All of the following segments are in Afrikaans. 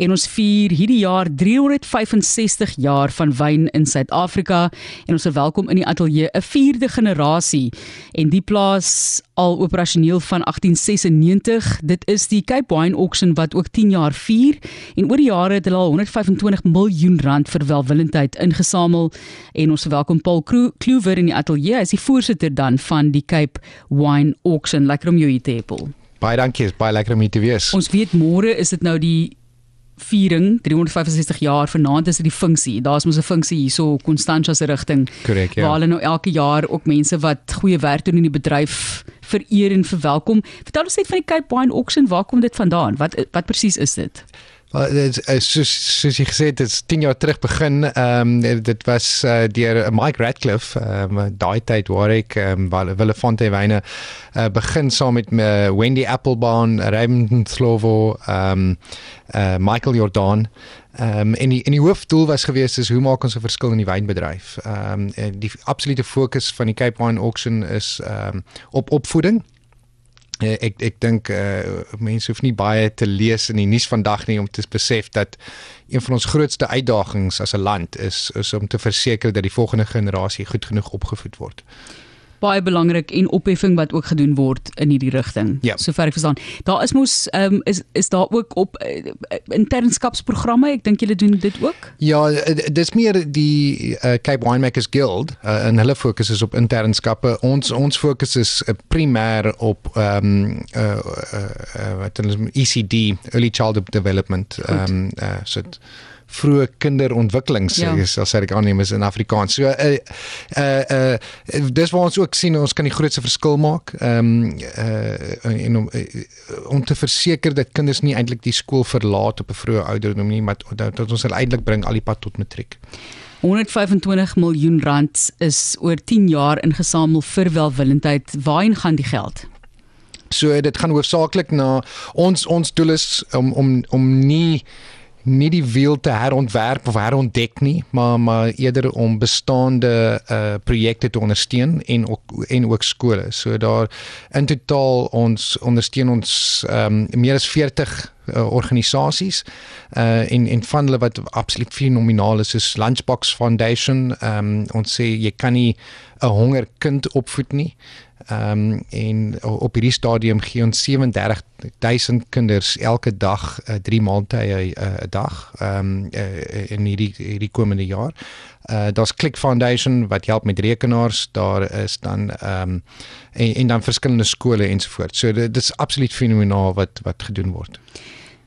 En ons vier hierdie jaar 365 jaar van wyn in Suid-Afrika en ons verwelkom in die ateljee 'n vierde generasie en die plaas al operasioneel van 1896. Dit is die Cape Wine Auction wat ook 10 jaar vier en oor die jare het hulle al 125 miljoen rand vir welwillendheid ingesamel en ons verwelkom Paul Kluwer in die ateljee. Hy is die voorsitter dan van die Cape Wine Auction. Lekker om jou hier te hê, Paul. Baie dankie, is baie lekker om hier te wees. Ons weet môre is dit nou die viering 365 jaar vanaand is dit die funksie. Daar's mos 'n funksie hierso Constantia se rigting. Korrek, ja. Waar hulle nou elke jaar ook mense wat goeie werk doen in die bedryf vereer en verwelkom. Vertel ons net van die Cape Wine Auction, waar kom dit vandaan? Wat wat presies is dit? Dit is soos soos jy gesê het, dit is 10 jaar terug begin. Ehm um, dit was uh, deur Mike Radcliffe, ehm um, daai tyd waar ek ehm um, Wille Fontaine uh, begin saam met uh, Wendy Applebaum, Raymond Slovo, ehm um, uh, Michael Jordan. Ehm um, en die en die hoofdoel was geweest is hoe maak ons 'n verskil in die wynbedryf? Ehm um, die absolute fokus van die Cape Wine Auction is ehm um, op opvoeding ek ek dink uh, mense hoef nie baie te lees in die nuus vandag nie om te besef dat een van ons grootste uitdagings as 'n land is is om te verseker dat die volgende generasie goed genoeg opgevoed word baie belangrik en opheffing wat ook gedoen word in hierdie rigting. Ja. Sover ek verstaan. Daar is mos ehm um, is is daar ook op uh, internskapsprogramme. Ek dink julle doen dit ook? Ja, eh, dis meer die uh, Cape Winemakers Guild uh, en hulle fokus is op internskappe. Ons ons fokus is uh, primêr op ehm um, uh, uh, uh, wat hulle ECD, Early Childhood Development. Ehm um, uh, so vroeë kinderontwikkelings ja. is as ek aanneem is in Afrikaans. So uh uh uh dis waar ons ook sien ons kan die grootste verskil maak. Ehm um, uh en om uh, om te verseker dat kinders nie eintlik die skool verlaat op 'n vroeë ouderdom nie, maar dat, dat ons hulle eintlik bring al die pad tot matriek. 125 miljoen rand is oor 10 jaar ingesamel vir welwillendheid. Waarheen gaan die geld? So dit gaan hoofsaaklik na ons ons doel is om om om nie nie die wiel te herontwerp of herontdek nie, maar maar eerder om bestaande uh projekte te ondersteun en ook en ook skole. So daar in totaal ons ondersteun ons ehm um, meer as 40 uh, organisasies uh en en van hulle wat absoluut fenomenaal is is Lunchbox Foundation. Ehm um, ons sê jy kan nie 'n honger kind opvoed nie. Ehm um, en op hierdie stadium gee ons 37000 kinders elke dag uh, 3 maaltye 'n uh, dag ehm um, uh, in hierdie hierdie komende jaar. Uh daar's Click Foundation wat help met rekenaars, daar is dan ehm um, en, en dan verskillende skole ensovoorts. So dit is absoluut fenomenaal wat wat gedoen word.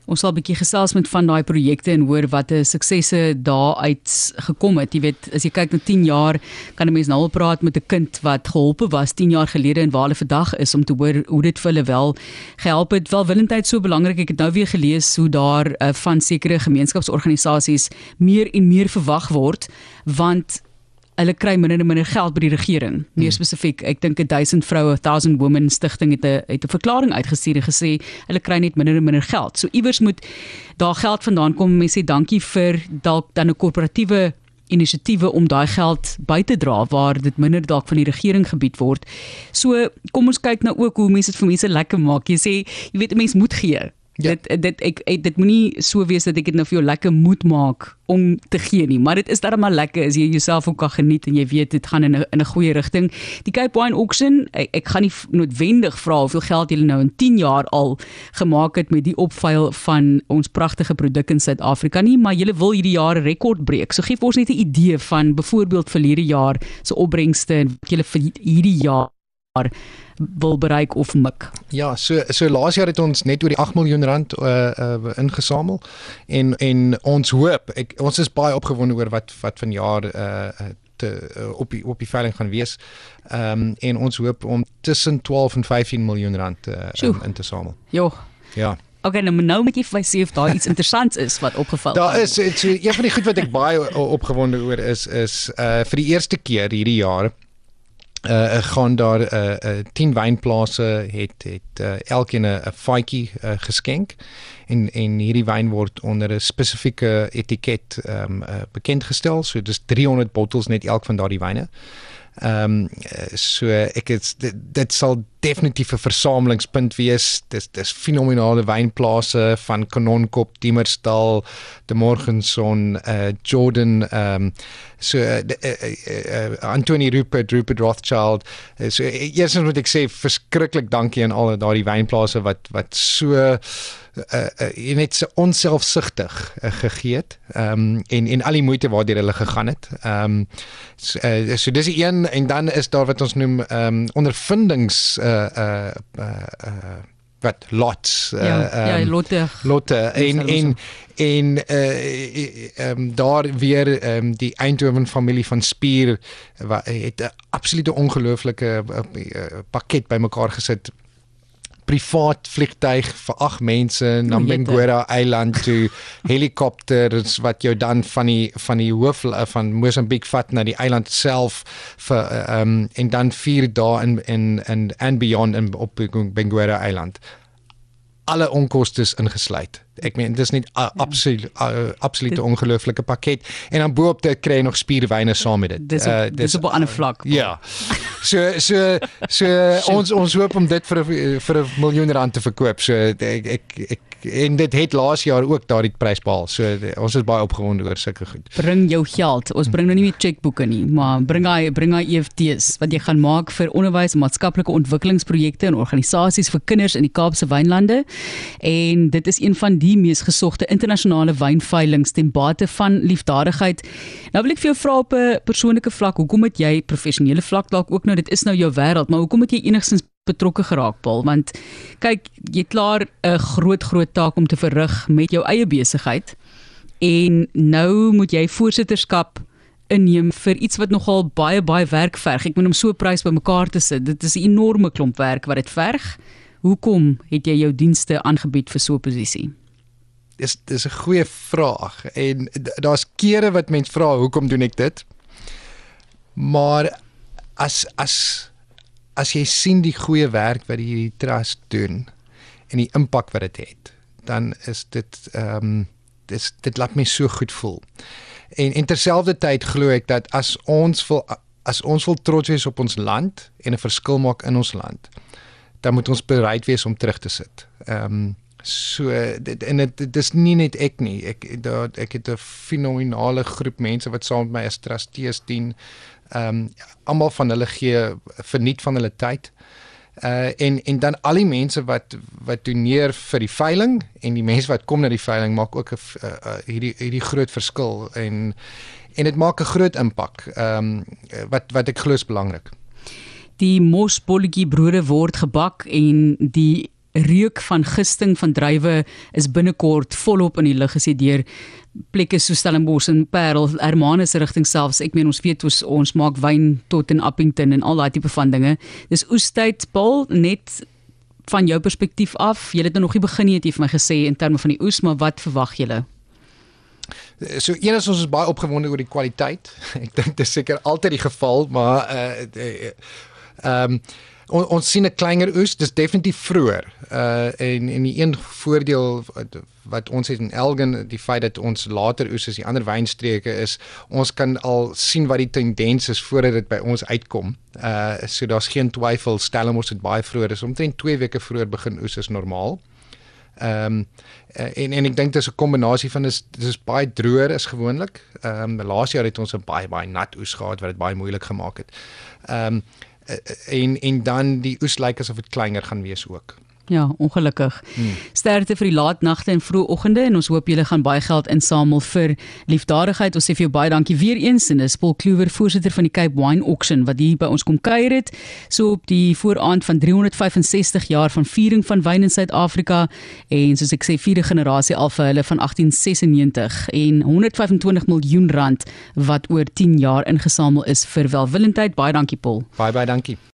Ons sal 'n bietjie gesels met van daai projekte en hoor wat 'n suksesse daaruit gekom het. Jy weet, as jy kyk na 10 jaar, kan 'n mens nou al praat met 'n kind wat geholpe was 10 jaar gelede en waar hulle vandag is om te hoor hoe dit vir hulle wel gehelp het. Welwillendheid so belangrik. Ek het nou weer gelees hoe daar uh, van sekere gemeenskapsorganisasies meer en meer verwag word want hulle kry minder en minder geld by die regering. Meer hmm. spesifiek, ek dink 1000 vroue, 1000 women stigting het 'n het 'n verklaring uitgestuur en gesê hulle kry net minder en minder geld. So iewers moet daar geld vandaan kom. Mense sê dankie vir dalk dan 'n korporatiewe inisiatiewe om daai geld by te dra waar dit minder dalk van die regering gebied word. So kom ons kyk nou ook hoe mense dit vir mense lekker maak. Jy sê jy weet 'n mens moet gee. Ja. Dit dit ek, ek dit moenie so wees dat ek dit nou vir jou lekker moet maak om te gee nie, maar dit is darem maar lekker as jy jouself ook kan geniet en jy weet dit gaan in 'n in 'n goeie rigting. Die Cape Wine Auction, ek, ek gaan nie noodwendig vra hoeveel geld julle nou in 10 jaar al gemaak het met die opvuil van ons pragtige produk in Suid-Afrika nie, maar julle wil hierdie jaar 'n rekord breek. So gee vir ons net 'n idee van byvoorbeeld verlede jaar se opbrengste en wat julle vir hierdie jaar wil bereik of mik. Ja, so so laas jaar het ons net oor die 8 miljoen rand uh, uh ingesamel en en ons hoop ek ons is baie opgewonde oor wat wat vanjaar uh te uh, op die op die veiling gaan wees. Ehm um, en ons hoop om tussen 12 en 15 miljoen rand uh, in, in te samel. Jo. Ja. Okay, nou nou moet jy vir my sê of daar iets interessants is wat opgeval het. Daar is so, een van die goed wat ek baie opgewonde oor is is uh vir die eerste keer hierdie jaar uh gaan daar 'n uh, uh, 10 wynplase het het uh, elkeen 'n faadjie uh, geskenk en en hierdie wyn word onder 'n spesifieke etiket ehm um, uh, bekend gestel so dis 300 bottels net elk van daardie wyne. Ehm um, so ek het dit, dit sal definitief 'n versamelingspunt wees. Dis dis fenominale wynplase van Kanonkop, Diemersdal, De Morgenson, uh Jordan ehm um, so uh, uh, uh, Anthony Rupert, Rupert Rothschild. Uh, so eers moet ek sê verskriklik dankie aan al daardie wynplase wat wat so uh, uh, net so onselfsugtig uh, gegee het. Ehm um, en en al die moeite waardeur hulle gegaan het. Ehm um, so, uh, so dis een en dan is daar wat ons noem ehm um, ondervindings uh uh uh, uh wat lots uh, ja, um, ja lotte lotte en en en uh um, daar weer um, die Eindhoven familie van Spier wat het 'n absolute ongelooflike uh, uh, pakket bymekaar gesit privaat vliegtyg vir 8 mense na Benguela eiland toe helikopters wat jou dan van die van die hoof eh, van Mosambik vat na die eiland self vir ehm um, en dan 4 dae in in in and beyond in op Benguela eiland alle onkoste ingesluit. Ek meen dis net ja. absoluut absolute ongelooflike pakket en dan boop dit kry nog spierwyne saam met dit. Dis op, uh, dis op 'n ander vlak. Ja. So so so ons ons hoop om dit vir vir 'n miljoen rand te verkoop. So ek ek ek en dit het laas jaar ook daardie prys behaal. So ons is baie opgewonde oor sulke goed. Bring jou geld. Ons bring nou nie meer chequeboeke nie, maar bring hy bring hy EFT's wat jy gaan maak vir onderwys maatskaplike ontwikkelingsprojekte en organisasies vir kinders in die Kaapse wynlande. En dit is een van die mees gesogte internasionale wynveilings ten bate van liefdadigheid. Nou wil ek vir jou vra op 'n persoonlike vlak, hoekom het jy professionele vlak dalk ook nou dit is nou jou wêreld, maar hoekom het jy enigstens betrokke geraak Paul? Want kyk jy klaar 'n groot groot taak om te verrig met jou eie besigheid en nou moet jy voorsitterskap inneem vir iets wat nogal baie baie werk verg. Ek moet hom so prys bymekaar te sit. Dit is 'n enorme klomp werk wat dit verg. Hoekom het jy jou dienste aangebied vir so 'n posisie dis dis 'n goeie vraag en daar's kere wat mense vra hoekom doen ek dit maar as as as jy sien die goeie werk wat hierdie trust doen en die impak wat dit het, dan is dit ehm um, dis dit laat my so goed voel. En en terselfdertyd glo ek dat as ons wil as ons wil trots wees op ons land en 'n verskil maak in ons land, dan moet ons bereid wees om terug te sit. Ehm um, so dit en dit dis nie net ek nie. Ek daar ek het 'n fenominale groep mense wat saam met my as trustees dien ehm um, almal van hulle gee verniet van hulle tyd. Uh en en dan al die mense wat wat doneer vir die veiling en die mense wat kom na die veiling maak ook 'n uh, uh, hierdie hierdie groot verskil en en dit maak 'n groot impak. Ehm um, wat wat ek glo is belangrik. Die mosbolletjie brode word gebak en die reuk van gisting van druiwe is binnekort volop in die lug gesien deur plekke so Stellenbosch en Parel, Hermanus rigting selfs. Ek meen ons weet ons ons maak wyn tot in Appington en al daai tipe van dinge. Dis oestyd, Paul, net van jou perspektief af. Jy het nou nog nie begin nie het jy vir my gesê in terme van die oes, maar wat verwag julle? So eers ons is baie opgewonde oor die kwaliteit. Ek dink dit is seker altyd die geval, maar uh ehm uh, um, On, ons sien 'n kleiner oes, dis definitief vroeër. Uh en en die een voordeel wat, ons het in Elgin, die feit dat ons later oes as die ander wynstreke is, ons kan al sien wat die tendens is voordat dit by ons uitkom. Uh so daar's geen twyfel, Stellenbosch het baie vroeër, is omtrent 2 weke vroeër begin oes is normaal. Ehm um, en en ek dink dit is 'n kombinasie van dis dis baie droër is gewoonlik. Ehm um, laas jaar het ons 'n baie baie nat oes gehad wat dit baie moeilik gemaak het. Ehm um, en en dan die oes lyk asof dit kleiner gaan wees ook. Ja, ongelukkig. Hmm. Sterkte vir die laat nagte en vroeë oggende en ons hoop julle gaan baie geld insamel vir liefdadigheid. Ons sê vir jou baie dankie weer eens en dis Paul Kluwer, voorsitter van die Cape Wine Auction wat hier by ons kom kuier het. So op die vooraand van 365 jaar van viering van wyn in Suid-Afrika en soos ek sê vierde generasie al vir hulle van 1896 en 125 miljoen rand wat oor 10 jaar ingesamel is vir welwillendheid. Baie dankie Paul. Baie baie dankie.